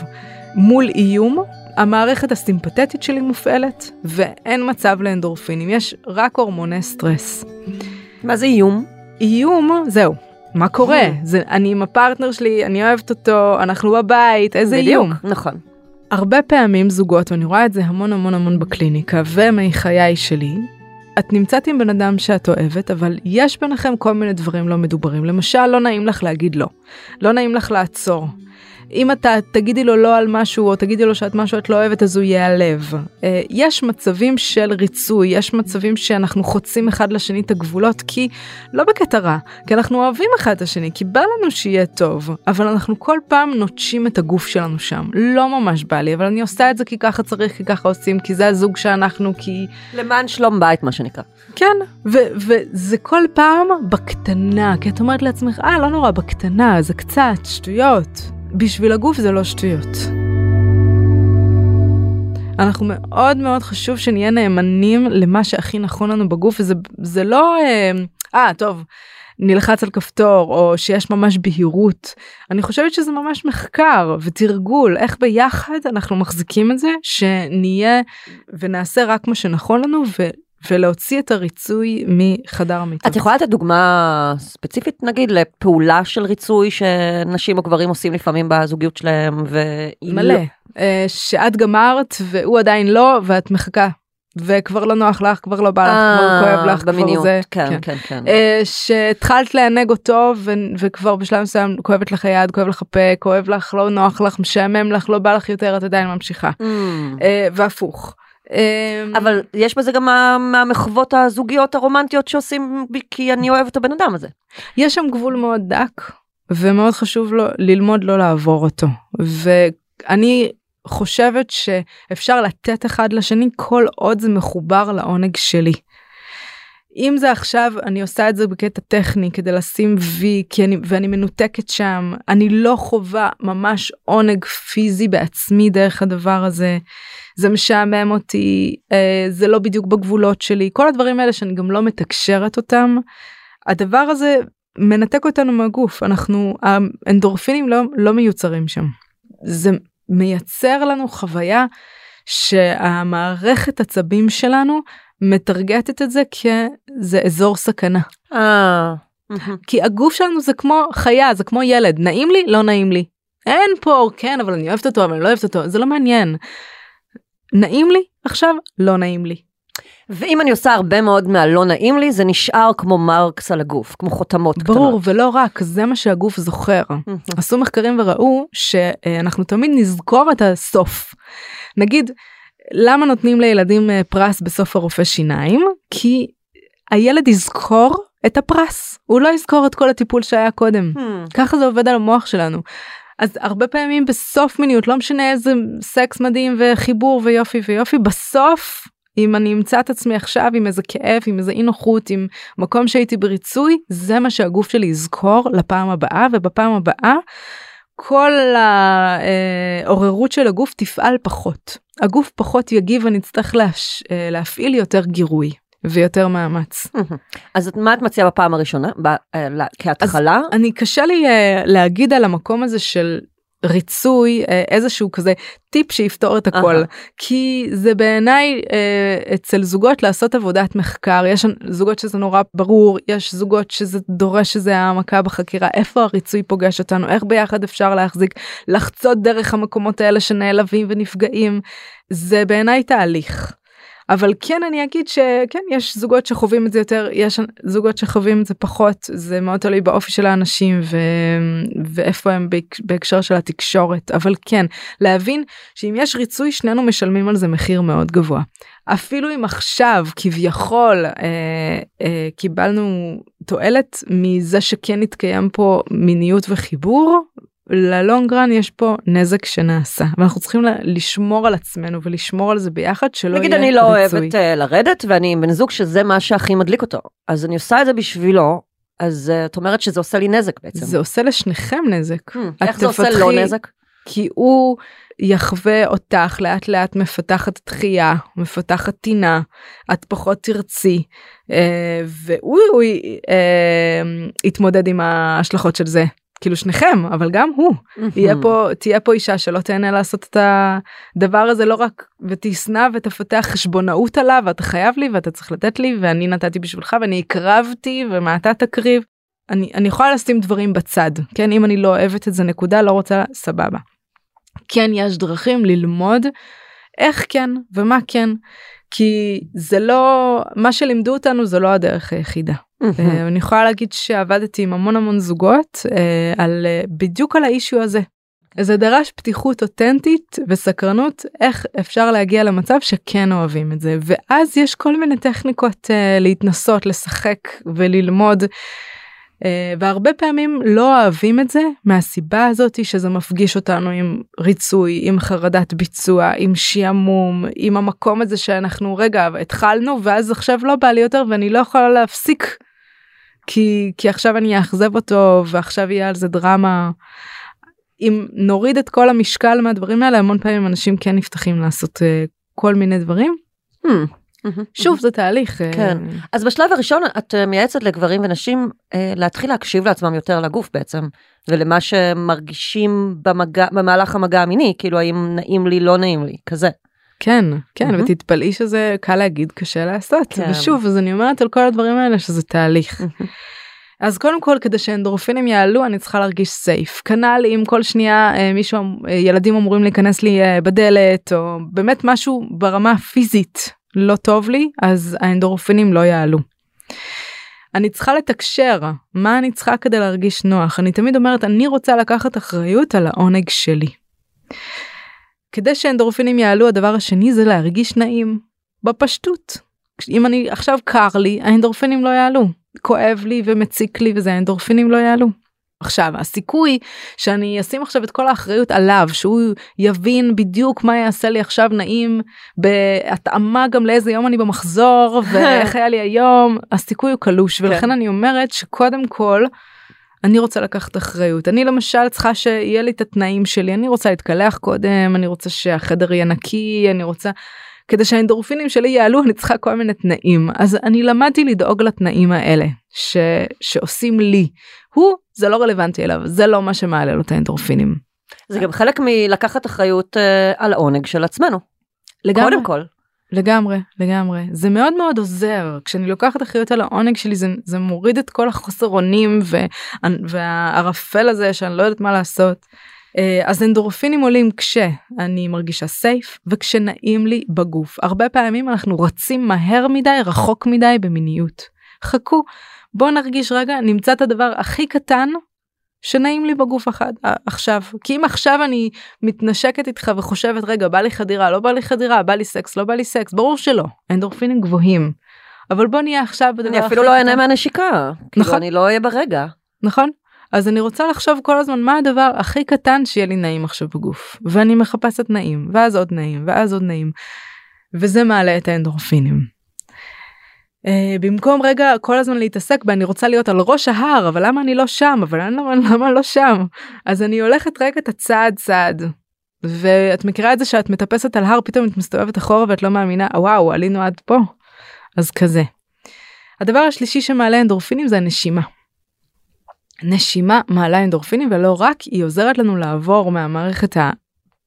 Speaker 2: מול איום המערכת הסימפתטית שלי מופעלת ואין מצב לאנדורפינים יש רק הורמוני סטרס.
Speaker 3: מה זה איום?
Speaker 2: איום זהו מה קורה זה אני עם הפרטנר שלי אני אוהבת אותו אנחנו בבית איזה
Speaker 3: בדיוק,
Speaker 2: איום.
Speaker 3: נכון.
Speaker 2: הרבה פעמים זוגות ואני רואה את זה המון המון המון בקליניקה ומחיי שלי. את נמצאת עם בן אדם שאת אוהבת אבל יש ביניכם כל מיני דברים לא מדוברים למשל לא נעים לך להגיד לא לא נעים לך לעצור. אם אתה תגידי לו לא על משהו או תגידי לו שאת משהו את לא אוהבת אז הוא ייעלב. אה, יש מצבים של ריצוי יש מצבים שאנחנו חוצים אחד לשני את הגבולות כי לא בקטע רע כי אנחנו אוהבים אחד את השני כי בא לנו שיהיה טוב אבל אנחנו כל פעם נוטשים את הגוף שלנו שם לא ממש בא לי אבל אני עושה את זה כי ככה צריך כי ככה עושים כי זה הזוג שאנחנו כי
Speaker 3: למען שלום בית מה שנקרא.
Speaker 2: כן וזה כל פעם בקטנה כי את אומרת לעצמך אה לא נורא בקטנה זה קצת שטויות בשביל הגוף זה לא שטויות. אנחנו מאוד מאוד חשוב שנהיה נאמנים למה שהכי נכון לנו בגוף וזה זה לא אה, אה טוב נלחץ על כפתור או שיש ממש בהירות אני חושבת שזה ממש מחקר ותרגול איך ביחד אנחנו מחזיקים את זה שנהיה ונעשה רק מה שנכון לנו ו... ולהוציא את הריצוי מחדר המיטות.
Speaker 3: את יכולה לתת דוגמה ספציפית נגיד לפעולה של ריצוי שנשים או גברים עושים לפעמים בזוגיות שלהם ו...
Speaker 2: מלא. לא... שאת גמרת והוא עדיין לא ואת מחכה וכבר לא נוח לך כבר לא בא לך כבר כואב לך
Speaker 3: במיניות,
Speaker 2: כבר זה
Speaker 3: כן כן כן, כן.
Speaker 2: שהתחלת לענג אותו ו- וכבר בשלב מסוים כואבת לך היד כואב לך הפה כואב לך לא נוח לך משעמם לך לא בא לך יותר את עדיין ממשיכה
Speaker 3: Mm.
Speaker 2: והפוך.
Speaker 3: אבל יש בזה גם מה- מהמחוות הזוגיות הרומנטיות שעושים בי כי אני אוהב את הבן אדם הזה.
Speaker 2: יש שם גבול מאוד דק ומאוד חשוב לו ללמוד לא לעבור אותו ואני חושבת שאפשר לתת אחד לשני כל עוד זה מחובר לעונג שלי. אם זה עכשיו אני עושה את זה בקטע טכני כדי לשים וי כי אני ואני מנותקת שם אני לא חווה ממש עונג פיזי בעצמי דרך הדבר הזה זה משעמם אותי אה, זה לא בדיוק בגבולות שלי כל הדברים האלה שאני גם לא מתקשרת אותם. הדבר הזה מנתק אותנו מהגוף אנחנו האנדורפינים לא לא מיוצרים שם. זה מייצר לנו חוויה שהמערכת עצבים שלנו מטרגטת את זה כזה אזור סכנה.
Speaker 3: אה.
Speaker 2: כי הגוף שלנו זה כמו חיה זה כמו ילד נעים לי לא נעים לי. אין פה כן אבל אני אוהבת אותו אבל אני לא אוהבת אותו זה לא מעניין. נעים לי עכשיו לא נעים לי.
Speaker 3: ואם אני עושה הרבה מאוד מהלא נעים לי זה נשאר כמו מרקס על הגוף כמו חותמות
Speaker 2: ברור
Speaker 3: קטנות.
Speaker 2: ולא רק זה מה שהגוף זוכר. עשו מחקרים וראו שאנחנו תמיד נזכור את הסוף. נגיד למה נותנים לילדים אה, פרס בסוף הרופא שיניים? כי הילד יזכור את הפרס הוא לא יזכור את כל הטיפול שהיה קודם.
Speaker 3: Hmm.
Speaker 2: ככה זה עובד על המוח שלנו. אז הרבה פעמים בסוף מיניות לא משנה איזה סקס מדהים וחיבור ויופי ויופי בסוף אם אני אמצא את עצמי עכשיו עם איזה כאב עם איזה אי נוחות עם מקום שהייתי בריצוי זה מה שהגוף שלי יזכור לפעם הבאה ובפעם הבאה כל העוררות של הגוף תפעל פחות הגוף פחות יגיב ואני אצטרך להש... אה, להפעיל יותר גירוי. ויותר מאמץ.
Speaker 3: אז מה את מציעה בפעם הראשונה? ב, אה, כהתחלה?
Speaker 2: אני קשה לי uh, להגיד על המקום הזה של ריצוי uh, איזשהו כזה טיפ שיפתור את הכל. uh-huh. כי זה בעיניי uh, אצל זוגות לעשות עבודת מחקר. יש זוגות שזה נורא ברור יש זוגות שזה דורש שזה העמקה בחקירה. איפה הריצוי פוגש אותנו? איך ביחד אפשר להחזיק לחצות דרך המקומות האלה שנעלבים ונפגעים? זה בעיניי תהליך. אבל כן אני אגיד שכן יש זוגות שחווים את זה יותר יש זוגות שחווים את זה פחות זה מאוד תלוי באופי של האנשים ו... ואיפה הם בהקשר של התקשורת אבל כן להבין שאם יש ריצוי שנינו משלמים על זה מחיר מאוד גבוה. אפילו אם עכשיו כביכול אה, אה, קיבלנו תועלת מזה שכן התקיים פה מיניות וחיבור ללונגרן יש פה נזק שנעשה ואנחנו צריכים לשמור על עצמנו ולשמור על זה ביחד שלא יהיה
Speaker 3: נגיד אני לא אוהבת uh, לרדת ואני עם בן זוג שזה מה שהכי מדליק אותו אז אני עושה את זה בשבילו אז uh, את אומרת שזה עושה לי נזק בעצם.
Speaker 2: זה עושה לשניכם נזק. Hmm,
Speaker 3: איך זה עושה לו נזק?
Speaker 2: כי הוא יחווה אותך לאט לאט מפתחת דחייה מפתחת טינה את פחות תרצי אה, והוא אה, יתמודד עם ההשלכות של זה כאילו שניכם אבל גם הוא יהיה פה תהיה פה אישה שלא תהנה לעשות את הדבר הזה לא רק ותשנא ותפתח חשבונאות עליו ואתה חייב לי ואתה צריך לתת לי ואני נתתי בשבילך ואני הקרבתי ומה אתה תקריב. אני אני יכולה לשים דברים בצד כן אם אני לא אוהבת את זה נקודה לא רוצה סבבה. כן יש דרכים ללמוד איך כן ומה כן כי זה לא מה שלימדו אותנו זה לא הדרך היחידה. אה, אני יכולה להגיד שעבדתי עם המון המון זוגות אה, על אה, בדיוק על האישיו הזה. זה דרש פתיחות אותנטית וסקרנות איך אפשר להגיע למצב שכן אוהבים את זה ואז יש כל מיני טכניקות להתנסות לשחק וללמוד והרבה פעמים לא אוהבים את זה מהסיבה הזאת שזה מפגיש אותנו עם ריצוי עם חרדת ביצוע עם שעמום עם המקום הזה שאנחנו רגע התחלנו ואז עכשיו לא בא לי יותר ואני לא יכולה להפסיק כי כי עכשיו אני אאכזב אותו ועכשיו יהיה על זה דרמה. אם נוריד את כל המשקל מהדברים האלה המון פעמים אנשים כן נפתחים לעשות uh, כל מיני דברים. Hmm. שוב זה תהליך.
Speaker 3: אה, כן. אז בשלב הראשון את אה, מייעצת לגברים ונשים אה, להתחיל להקשיב לעצמם יותר לגוף בעצם ולמה שמרגישים במגע במהלך המגע המיני כאילו האם נעים לי לא נעים לי כזה.
Speaker 2: כן כן mm-hmm. ותתפלאי שזה קל להגיד קשה לעשות כן. ושוב אז אני אומרת על כל הדברים האלה שזה תהליך. אז קודם כל כדי שאנדורפינים יעלו אני צריכה להרגיש סייף כנ"ל אם כל שנייה מישהו ילדים אמורים להיכנס לי בדלת או באמת משהו ברמה פיזית לא טוב לי אז האנדורפינים לא יעלו. אני צריכה לתקשר מה אני צריכה כדי להרגיש נוח אני תמיד אומרת אני רוצה לקחת אחריות על העונג שלי. כדי שאנדורפינים יעלו הדבר השני זה להרגיש נעים בפשטות. אם אני עכשיו קר לי האנדורפינים לא יעלו כואב לי ומציק לי וזה האנדורפינים לא יעלו. עכשיו הסיכוי שאני אשים עכשיו את כל האחריות עליו שהוא יבין בדיוק מה יעשה לי עכשיו נעים בהתאמה גם לאיזה יום אני במחזור ואיך היה לי היום הסיכוי הוא קלוש. ולכן כן. אני אומרת שקודם כל אני רוצה לקחת אחריות. אני למשל צריכה שיהיה לי את התנאים שלי. אני רוצה להתקלח קודם אני רוצה שהחדר יהיה נקי אני רוצה כדי שהאנדורפינים שלי יעלו אני צריכה כל מיני תנאים אז אני למדתי לדאוג לתנאים האלה ש... שעושים לי הוא זה לא רלוונטי אליו זה לא מה שמעלה לו את האנדורפינים.
Speaker 3: זה גם חלק מלקחת אחריות uh, על העונג של עצמנו. לגמרי. קודם כל.
Speaker 2: לגמרי לגמרי זה מאוד מאוד עוזר כשאני לוקחת אחריות על העונג שלי זה, זה מוריד את כל החוסר אונים והערפל הזה שאני לא יודעת מה לעשות. אה, אז אנדורפינים עולים כשאני מרגישה סייף וכשנעים לי בגוף. הרבה פעמים אנחנו רצים מהר מדי רחוק מדי במיניות. חכו בוא נרגיש רגע נמצא את הדבר הכי קטן שנעים לי בגוף אחד עכשיו. כי אם עכשיו אני מתנשקת איתך וחושבת רגע בא לי חדירה לא בא לי חדירה בא לי סקס לא בא לי סקס ברור שלא. אנדורפינים גבוהים. אבל בוא נהיה עכשיו
Speaker 3: אני אפילו לא אענה מהנשיקה. כאילו, נכון. אני לא אהיה ברגע.
Speaker 2: נכון אז אני רוצה לחשוב כל הזמן מה הדבר הכי קטן שיהיה לי נעים עכשיו בגוף ואני מחפשת נעים ואז עוד נעים ואז עוד נעים. וזה מעלה את האנדורפינים. Uh, במקום רגע כל הזמן להתעסק בה אני רוצה להיות על ראש ההר אבל למה אני לא שם אבל אני למה, למה לא שם אז אני הולכת רגע את הצעד צעד. ואת מכירה את זה שאת מטפסת על הר פתאום את מסתובבת אחורה ואת לא מאמינה וואו עלינו עד פה. אז כזה. הדבר השלישי שמעלה אנדורפינים זה הנשימה. נשימה מעלה אנדורפינים ולא רק, היא עוזרת לנו לעבור מהמערכת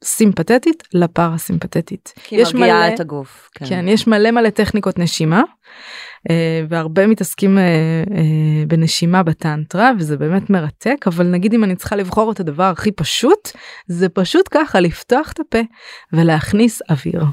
Speaker 2: הסימפתטית לפרסימפתטית.
Speaker 3: כי היא מרגיעה את הגוף.
Speaker 2: כן. כן, יש מלא מלא טכניקות נשימה. אה, והרבה מתעסקים אה, אה, בנשימה בטנטרה וזה באמת מרתק אבל נגיד אם אני צריכה לבחור את הדבר הכי פשוט זה פשוט ככה לפתוח את הפה ולהכניס אוויר.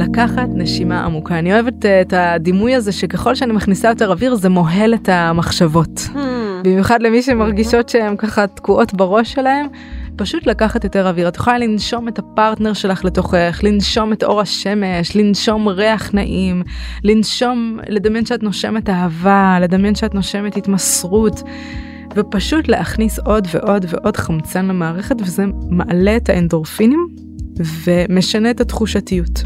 Speaker 2: לקחת נשימה עמוקה. אני אוהבת את הדימוי הזה שככל שאני מכניסה יותר אוויר זה מוהל את המחשבות. Hmm. במיוחד למי שמרגישות שהן ככה תקועות בראש שלהם. פשוט לקחת יותר אוויר. את יכולה לנשום את הפרטנר שלך לתוכך, לנשום את אור השמש, לנשום ריח נעים, לנשום, לדמיין שאת נושמת אהבה, לדמיין שאת נושמת התמסרות. ופשוט להכניס עוד ועוד ועוד חמצן למערכת וזה מעלה את האנדורפינים ומשנה את התחושתיות.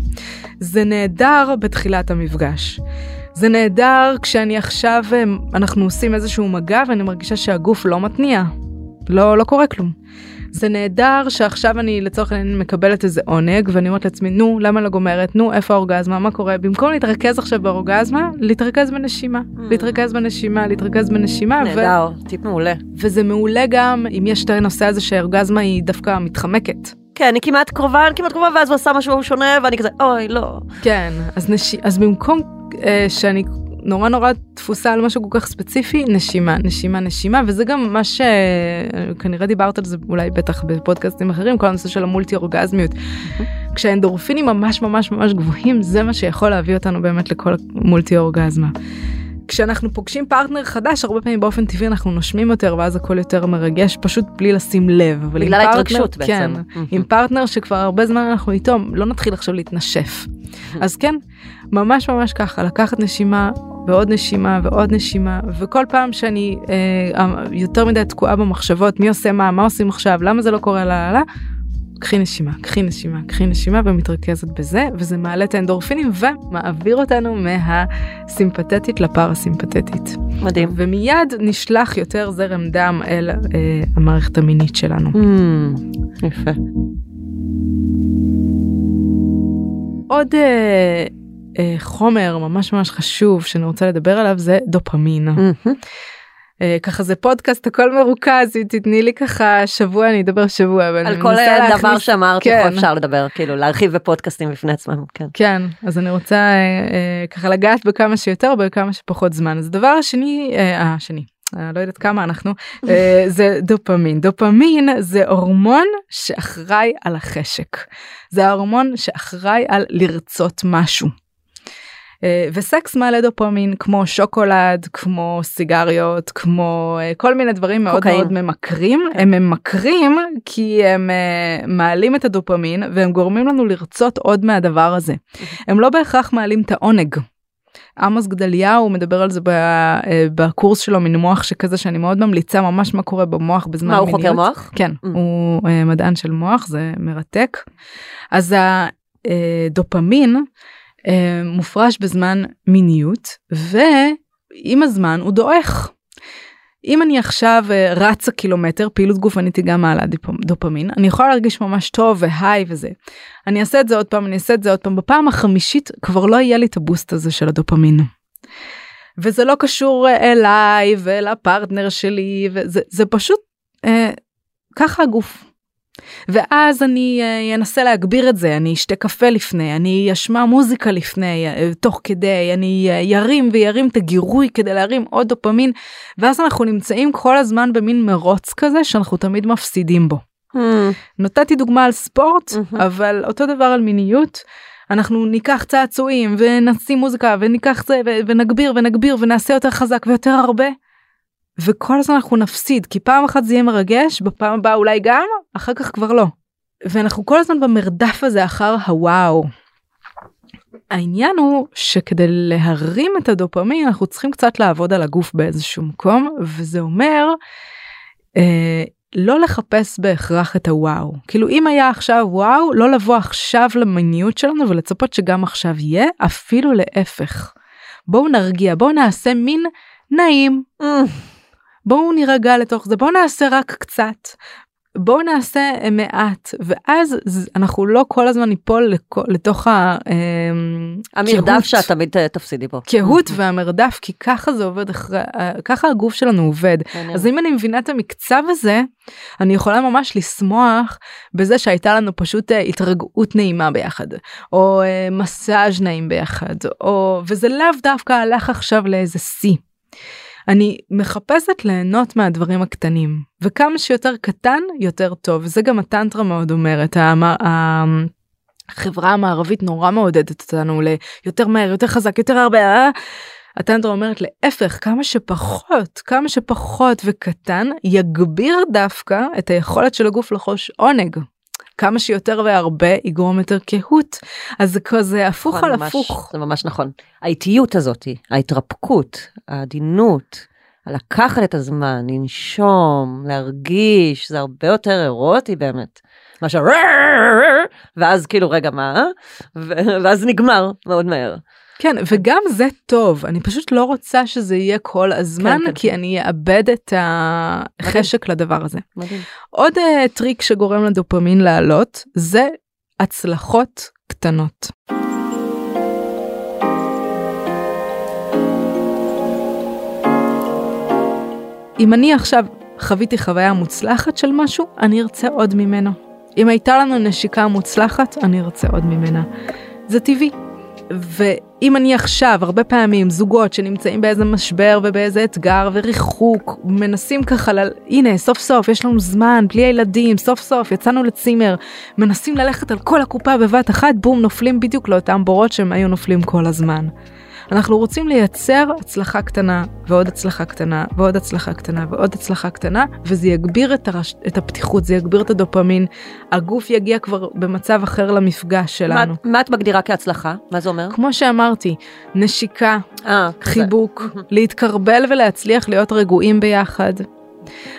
Speaker 2: זה נהדר בתחילת המפגש. זה נהדר כשאני עכשיו, אנחנו עושים איזשהו מגע ואני מרגישה שהגוף לא מתניע. לא, לא קורה כלום. זה נהדר שעכשיו אני לצורך העניין מקבלת איזה עונג ואני אומרת לעצמי נו למה לא גומרת נו איפה האורגזמה מה קורה במקום להתרכז עכשיו באורגזמה להתרכז בנשימה mm. להתרכז בנשימה להתרכז בנשימה.
Speaker 3: נהדר ו... טיפ מעולה.
Speaker 2: וזה מעולה גם אם יש את הנושא הזה שהאורגזמה היא דווקא מתחמקת.
Speaker 3: כן, אני כמעט קרובה, אני כמעט קרובה, ואז הוא עשה משהו שונה, ואני כזה, אוי, לא.
Speaker 2: כן, אז, נש... אז במקום אה, שאני נורא נורא תפוסה על משהו כל כך ספציפי נשימה נשימה נשימה וזה גם מה שכנראה דיברת על זה אולי בטח בפודקאסטים אחרים כל הנושא של ה multi אורגזמיות. כשהאנדורפינים ממש ממש ממש גבוהים זה מה שיכול להביא אותנו באמת לכל ה multi אורגזמה. כשאנחנו פוגשים פרטנר חדש הרבה פעמים באופן טבעי אנחנו נושמים יותר ואז הכל יותר מרגש פשוט בלי לשים לב.
Speaker 3: בגלל ההתרגשות בעצם.
Speaker 2: כן, עם פרטנר שכבר הרבה זמן אנחנו איתו לא נתחיל עכשיו להתנשף. אז כן ממש ממש ככה לקחת נשימה ועוד נשימה ועוד נשימה וכל פעם שאני אה, יותר מדי תקועה במחשבות מי עושה מה מה עושים עכשיו למה זה לא קורה לה לה קחי נשימה קחי נשימה קחי נשימה ומתרכזת בזה וזה מעלה את האנדורפינים ומעביר אותנו מהסימפתטית לפרסימפתטית.
Speaker 3: מדהים.
Speaker 2: ומיד נשלח יותר זרם דם אל אה, המערכת המינית שלנו.
Speaker 3: Mm, יפה.
Speaker 2: עוד אה, אה, חומר ממש ממש חשוב שאני רוצה לדבר עליו זה דופמין. Mm-hmm. אה, ככה זה פודקאסט הכל מרוכז אם תתני לי ככה שבוע אני אדבר שבוע
Speaker 3: על כל דבר שאמרת כן. אפשר לדבר כאילו להרחיב בפודקאסטים בפני עצמם כן
Speaker 2: כן אז אני רוצה אה, אה, ככה לגעת בכמה שיותר בכמה שפחות זמן אז הדבר השני אה, השני אה, לא יודעת כמה אנחנו זה דופמין דופמין זה הורמון שאחראי על החשק זה ההורמון שאחראי על לרצות משהו. אה, וסקס מעלה דופמין כמו שוקולד כמו סיגריות כמו אה, כל מיני דברים מאוד מאוד ממכרים כן. הם ממכרים כי הם uh, מעלים את הדופמין והם גורמים לנו לרצות עוד מהדבר הזה הם לא בהכרח מעלים את העונג. עמוס גדליהו מדבר על זה בקורס שלו מן מוח שכזה שאני מאוד ממליצה ממש מה קורה במוח בזמן
Speaker 3: מיניות. מה הוא חוקר מוח?
Speaker 2: כן mm. הוא מדען של מוח זה מרתק. אז הדופמין אה, מופרש בזמן מיניות ועם הזמן הוא דועך. אם אני עכשיו אה, רצה קילומטר פעילות גופנית היא גם מעלה דופמין אני יכולה להרגיש ממש טוב והי וזה. אני אעשה את זה עוד פעם אני אעשה את זה עוד פעם בפעם החמישית כבר לא יהיה לי את הבוסט הזה של הדופמין. וזה לא קשור אה, אליי ולפרטנר שלי וזה זה פשוט אה, ככה הגוף ואז אני אה, אנסה להגביר את זה, אני אשתה קפה לפני, אני אשמע מוזיקה לפני, אה, תוך כדי, אני אה, ירים וירים את הגירוי כדי להרים עוד דופמין, ואז אנחנו נמצאים כל הזמן במין מרוץ כזה שאנחנו תמיד מפסידים בו. Mm. נתתי דוגמה על ספורט, mm-hmm. אבל אותו דבר על מיניות. אנחנו ניקח צעצועים ונשים מוזיקה וניקח זה ונגביר ונגביר ונעשה יותר חזק ויותר הרבה וכל הזמן אנחנו נפסיד כי פעם אחת זה יהיה מרגש בפעם הבאה אולי גם אחר כך כבר לא. ואנחנו כל הזמן במרדף הזה אחר הוואו. העניין הוא שכדי להרים את הדופמין אנחנו צריכים קצת לעבוד על הגוף באיזשהו מקום וזה אומר אה, לא לחפש בהכרח את הוואו כאילו אם היה עכשיו וואו לא לבוא עכשיו למיניות שלנו ולצפות שגם עכשיו יהיה אפילו להפך. בואו נרגיע בואו נעשה מין נעים. Mm. בואו נירגע לתוך זה בואו נעשה רק קצת. בואו נעשה אה, מעט ואז אנחנו לא כל הזמן ניפול לכ- לתוך. אמ,
Speaker 3: המרדף. שאת תמיד אה, תפסידי בו.
Speaker 2: קהות והמרדף כי ככה זה עובד אחרי אה, ככה הגוף שלנו עובד. אז אם אני מבינה את המקצב הזה אני יכולה ממש לשמוח בזה שהייתה לנו פשוט התרגעות נעימה ביחד או מסאז' נעים ביחד או וזה לאו דווקא הלך עכשיו לאיזה שיא. אני מחפשת ליהנות מהדברים הקטנים וכמה שיותר קטן יותר טוב וזה גם הטנטרה מאוד אומרת. החברה המערבית נורא מעודדת אותנו ליותר מהר יותר חזק יותר הרבה אה? הטנטרה אומרת להפך כמה שפחות כמה שפחות וקטן יגביר דווקא את היכולת של הגוף לחוש עונג. כמה שיותר והרבה יגרום יותר קהות אז זה כזה הפוך
Speaker 3: נכון,
Speaker 2: על
Speaker 3: ממש-
Speaker 2: הפוך.
Speaker 3: זה ממש נכון. האיטיות הזאת, ההתרפקות, העדינות, לקחת את הזמן, לנשום, להרגיש, זה הרבה יותר אירוטי באמת. מאשר ואז כאילו רגע מה ואז נגמר מאוד מהר.
Speaker 2: כן וגם זה טוב אני פשוט לא רוצה שזה יהיה כל הזמן
Speaker 3: כן, כן,
Speaker 2: כי
Speaker 3: כן.
Speaker 2: אני אאבד את החשק לדבר הזה.
Speaker 3: מדהים.
Speaker 2: עוד uh, טריק שגורם לדופמין לעלות זה הצלחות קטנות. אם אני עכשיו חוויתי חוויה מוצלחת של משהו, אני ארצה עוד ממנו. אם הייתה לנו נשיקה מוצלחת, אני ארצה עוד ממנה. זה טבעי. ואם אני עכשיו, הרבה פעמים, זוגות שנמצאים באיזה משבר ובאיזה אתגר וריחוק, מנסים ככה, ל... הנה, סוף סוף, יש לנו זמן, בלי הילדים, סוף סוף, יצאנו לצימר, מנסים ללכת על כל הקופה בבת אחת, בום, נופלים בדיוק לאותם בורות שהם היו נופלים כל הזמן. אנחנו רוצים לייצר הצלחה קטנה ועוד הצלחה קטנה ועוד הצלחה קטנה ועוד הצלחה קטנה וזה יגביר את, הרש... את הפתיחות זה יגביר את הדופמין הגוף יגיע כבר במצב אחר למפגש
Speaker 3: מה,
Speaker 2: שלנו.
Speaker 3: מה את מגדירה כהצלחה? מה זה אומר?
Speaker 2: כמו שאמרתי נשיקה
Speaker 3: אה, כזה.
Speaker 2: חיבוק להתקרבל ולהצליח להיות רגועים ביחד.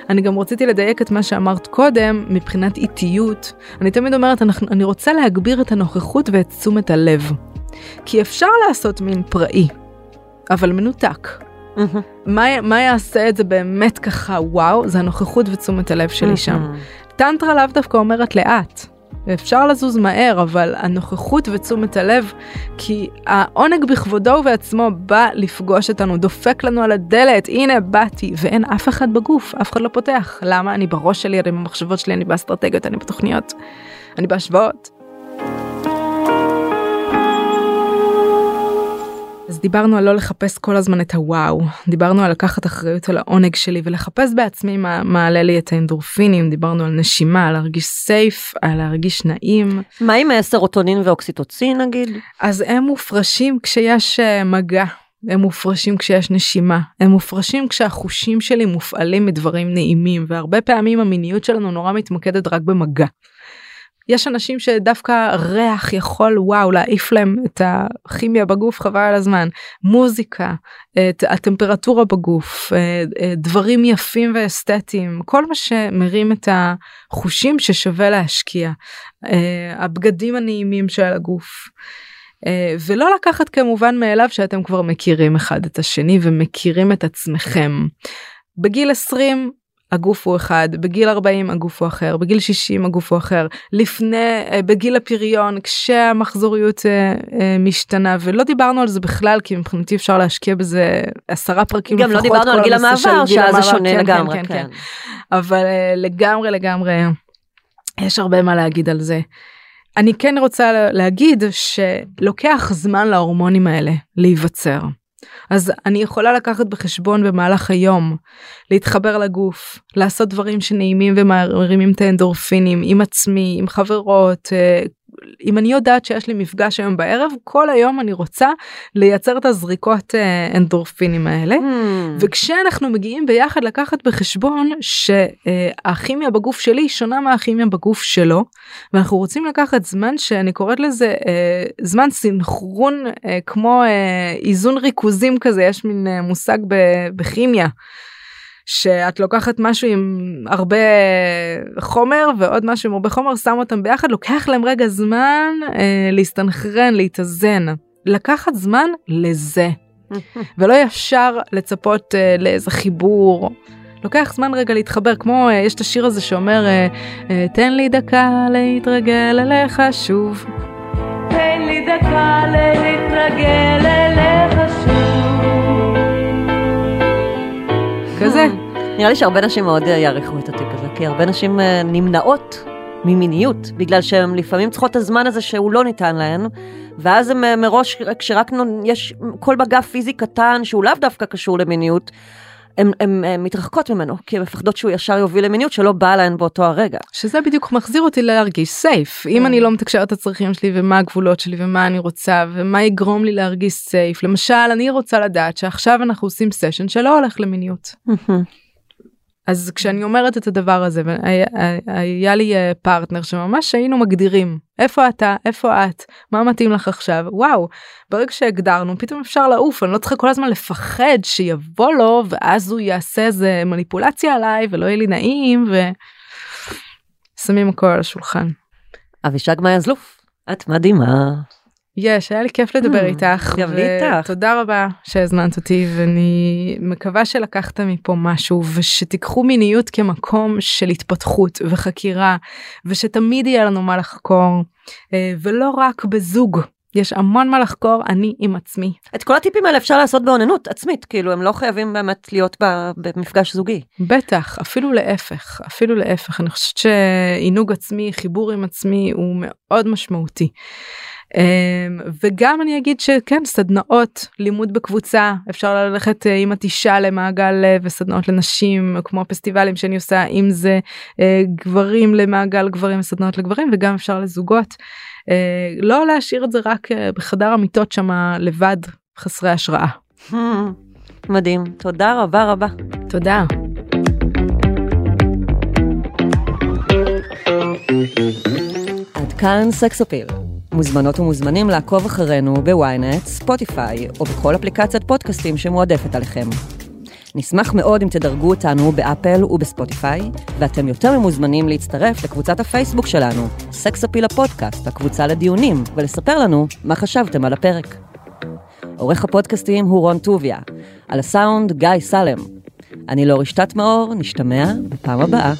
Speaker 2: אני גם רציתי לדייק את מה שאמרת קודם מבחינת איטיות אני תמיד אומרת אנחנו, אני רוצה להגביר את הנוכחות ואת תשומת הלב. כי אפשר לעשות מין פראי אבל מנותק.
Speaker 3: מהמם.
Speaker 2: מה, מה יעשה את זה באמת ככה וואו זה הנוכחות ותשומת הלב שלי שם.
Speaker 3: מהמם.
Speaker 2: טנטרה לאו דווקא אומרת לאט. אפשר לזוז מהר אבל הנוכחות ותשומת הלב כי העונג בכבודו ובעצמו בא לפגוש אותנו דופק לנו על הדלת הנה באתי ואין אף אחד בגוף אף אחד לא פותח למה אני בראש שלי אני במחשבות שלי אני באסטרטגיות אני בתוכניות אני בהשוואות. אז דיברנו על לא לחפש כל הזמן את הוואו, דיברנו על לקחת אחריות על העונג שלי ולחפש בעצמי מה מעלה לי את האנדורפינים, דיברנו על נשימה, על להרגיש סייף, על להרגיש נעים.
Speaker 3: מה עם אה, סרוטונין ואוקסיטוצין נגיד?
Speaker 2: אז הם מופרשים כשיש אה, מגע, הם מופרשים כשיש נשימה, הם מופרשים כשהחושים שלי מופעלים מדברים נעימים, והרבה פעמים המיניות שלנו נורא מתמקדת רק במגע. יש אנשים שדווקא ריח יכול וואו להעיף להם את הכימיה בגוף חבל על הזמן מוזיקה את הטמפרטורה בגוף אה, אה, דברים יפים ואסתטיים כל מה שמרים את החושים ששווה להשקיע אה, הבגדים הנעימים של הגוף. ולא לקחת כמובן מאליו שאתם כבר מכירים אחד את השני ומכירים את עצמכם. בגיל 20 הגוף הוא אחד, בגיל 40 הגוף הוא אחר, בגיל 60 הגוף הוא אחר, לפני, אה, בגיל הפריון, כשהמחזוריות אה, אה, משתנה, ולא דיברנו על זה בכלל, כי מבחינתי אפשר להשקיע בזה עשרה פרקים
Speaker 3: גם לא דיברנו על גיל המעבר, שאז זה שונה
Speaker 2: כן,
Speaker 3: לגמרי,
Speaker 2: כן, כן,
Speaker 3: כן.
Speaker 2: כן. אבל לגמרי לגמרי יש הרבה מה להגיד על זה. אני כן רוצה להגיד שלוקח זמן להורמונים האלה להיווצר. אז אני יכולה לקחת בחשבון במהלך היום, להתחבר לגוף, לעשות דברים שנעימים ומרימים את האנדורפינים עם עצמי, עם חברות. אה, אם אני יודעת שיש לי מפגש היום בערב, כל היום אני רוצה לייצר את הזריקות אה, אנדורפינים האלה.
Speaker 3: Hmm.
Speaker 2: וכשאנחנו מגיעים ביחד לקחת בחשבון שהכימיה בגוף שלי היא שונה מהכימיה בגוף שלו ואנחנו רוצים לקחת זמן שאני קוראת לזה אה, זמן סינכרון אה, כמו אה, איזון ריכוזים כזה יש מין אה, מושג בכימיה. שאת לוקחת משהו עם הרבה חומר ועוד משהו עם הרבה חומר שם אותם ביחד לוקח להם רגע זמן אה, להסתנכרן להתאזן לקחת זמן לזה ולא ישר לצפות uh, לאיזה חיבור. לוקח זמן רגע להתחבר, כמו, אה, יש את השיר הזה שאומר, אה, אה, תן לי דקה להתרגל אליך שוב. תן לי דקה להתרגל אליך כזה.
Speaker 3: נראה לי שהרבה נשים מאוד אה, יעריכו את הטיפ הזה, כי הרבה נשים אה, נמנעות ממיניות, בגלל שהן לפעמים צריכות את הזמן הזה שהוא לא ניתן להן, ואז אה, מראש, כשרק יש כל מגע פיזי קטן שהוא לאו דווקא קשור למיניות, הן מתרחקות ממנו, כי הן מפחדות שהוא ישר יוביל למיניות שלא באה להן באותו הרגע.
Speaker 2: שזה בדיוק מחזיר אותי להרגיש safe. אם
Speaker 3: כן.
Speaker 2: אני לא מתקשרת את הצרכים שלי ומה הגבולות שלי ומה אני רוצה ומה יגרום לי להרגיש safe. למשל, אני רוצה לדעת שעכשיו אנחנו עושים session שלא הולך למיניות. אז כשאני אומרת את הדבר הזה, והיה היה לי אה, פרטנר שממש היינו מגדירים איפה אתה, איפה את, מה מתאים לך עכשיו, וואו, ברגע שהגדרנו פתאום אפשר לעוף, אני לא צריכה כל הזמן לפחד שיבוא לו ואז הוא יעשה איזה מניפולציה עליי ולא יהיה לי נעים ושמים הכל על השולחן.
Speaker 3: אבישג מאיזלוף, את מדהימה.
Speaker 2: יש, היה לי כיף לדבר
Speaker 3: Hmm,
Speaker 2: איתך.
Speaker 3: גם לי איתך.
Speaker 2: תודה רבה שהזמנת אותי ואני מקווה שלקחת מפה משהו ושתיקחו מיניות כמקום של התפתחות וחקירה ושתמיד יהיה לנו מה לחקור אה, ולא רק בזוג. יש המון מה לחקור אני עם עצמי.
Speaker 3: את כל הטיפים האלה אפשר לעשות באוננות עצמית, כאילו הם לא חייבים באמת להיות במפגש זוגי.
Speaker 2: בטח, אפילו להפך, אפילו להפך. אני חושבת שעינוג עצמי, חיבור עם עצמי הוא מאוד משמעותי. אמ, וגם אני אגיד שכן, סדנאות, לימוד בקבוצה, אפשר ללכת אה, עם התישה למעגל אה, וסדנאות לנשים, כמו הפסטיבלים שאני עושה, אם זה אה, גברים למעגל גברים וסדנאות לגברים, וגם אפשר לזוגות. לא להשאיר את זה רק בחדר המיטות שמה לבד, חסרי השראה.
Speaker 3: מדהים, תודה רבה רבה.
Speaker 2: תודה.
Speaker 3: עד כאן סקס אפיל. מוזמנות ומוזמנים לעקוב אחרינו בוויינט, ספוטיפיי או בכל אפליקציית פודקאסטים שמועדפת עליכם. נשמח מאוד אם תדרגו אותנו באפל ובספוטיפיי, ואתם יותר ממוזמנים להצטרף לקבוצת הפייסבוק שלנו, סקס אפיל הפודקאסט, הקבוצה לדיונים, ולספר לנו מה חשבתם על הפרק. עורך הפודקאסטים הוא רון טוביה, על הסאונד גיא סלם. אני לא רשתת מאור, נשתמע בפעם הבאה.